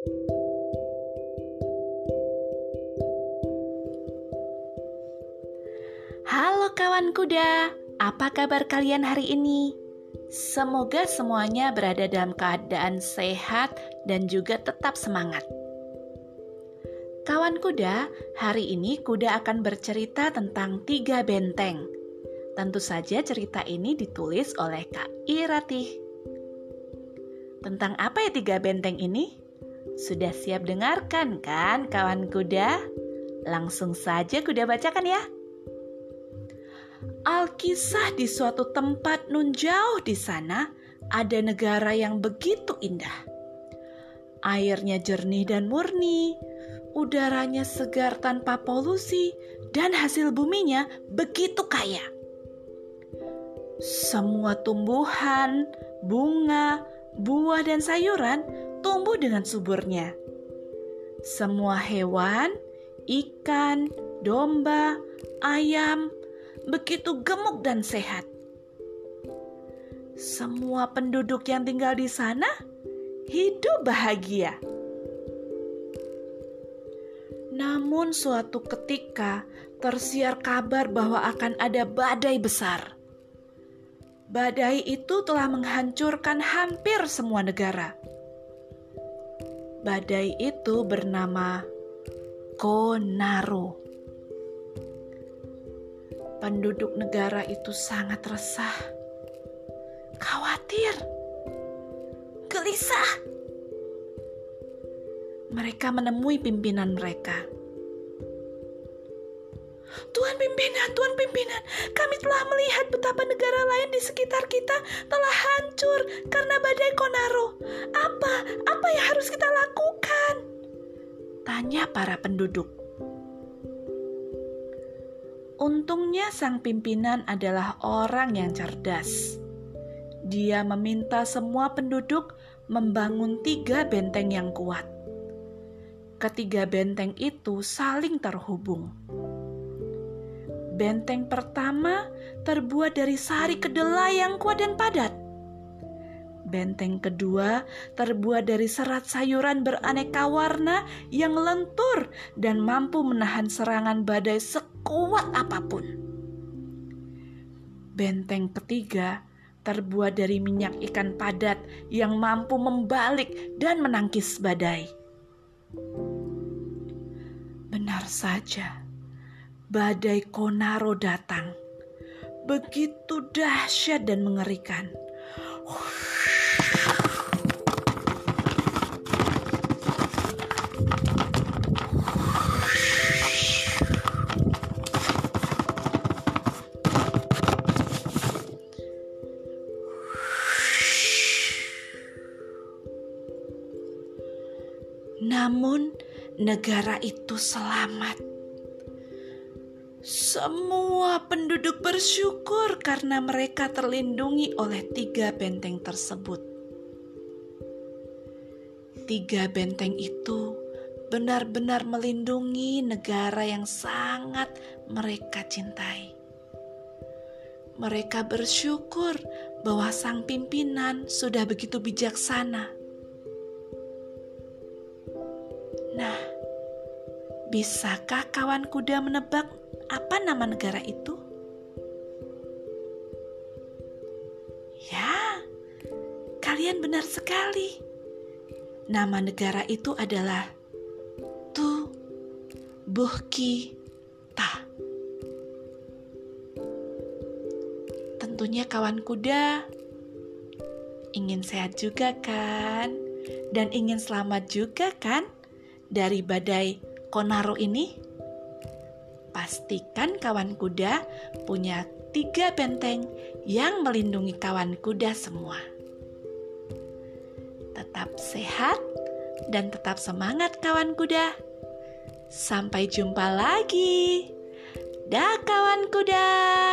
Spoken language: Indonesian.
Halo kawan kuda, apa kabar kalian hari ini? Semoga semuanya berada dalam keadaan sehat dan juga tetap semangat. Kawan kuda, hari ini kuda akan bercerita tentang tiga benteng. Tentu saja cerita ini ditulis oleh Kak Iratih. Tentang apa ya tiga benteng ini? Sudah siap dengarkan kan kawan kuda? Langsung saja kuda bacakan ya. Alkisah di suatu tempat nun jauh di sana ada negara yang begitu indah. Airnya jernih dan murni, udaranya segar tanpa polusi, dan hasil buminya begitu kaya. Semua tumbuhan, bunga, buah, dan sayuran tumbuh dengan suburnya. Semua hewan, ikan, domba, ayam, begitu gemuk dan sehat. Semua penduduk yang tinggal di sana hidup bahagia. Namun, suatu ketika tersiar kabar bahwa akan ada badai besar. Badai itu telah menghancurkan hampir semua negara. Badai itu bernama Konaro. Penduduk negara itu sangat resah, khawatir, gelisah. Mereka menemui pimpinan mereka. Tuan pimpinan, Tuan pimpinan, kami telah melihat betapa negara lain di sekitar kita telah hancur karena badai Konaro. Apa, apa yang harus kita lakukan? Tanya para penduduk. Untungnya sang pimpinan adalah orang yang cerdas. Dia meminta semua penduduk membangun tiga benteng yang kuat. Ketiga benteng itu saling terhubung. Benteng pertama terbuat dari sari kedelai yang kuat dan padat. Benteng kedua terbuat dari serat sayuran beraneka warna yang lentur dan mampu menahan serangan badai sekuat apa pun. Benteng ketiga terbuat dari minyak ikan padat yang mampu membalik dan menangkis badai. Benar saja, badai Konaro datang. Begitu dahsyat dan mengerikan. Namun, negara itu selamat. Semua penduduk bersyukur karena mereka terlindungi oleh tiga benteng tersebut. Tiga benteng itu benar-benar melindungi negara yang sangat mereka cintai. Mereka bersyukur bahwa sang pimpinan sudah begitu bijaksana Nah, bisakah kawan kuda menebak apa nama negara itu? Ya, kalian benar sekali. Nama negara itu adalah Tu Buhki Ta. Tentunya kawan kuda ingin sehat juga kan? Dan ingin selamat juga kan? dari badai Konaro ini? Pastikan kawan kuda punya tiga benteng yang melindungi kawan kuda semua. Tetap sehat dan tetap semangat kawan kuda. Sampai jumpa lagi. Dah kawan kuda.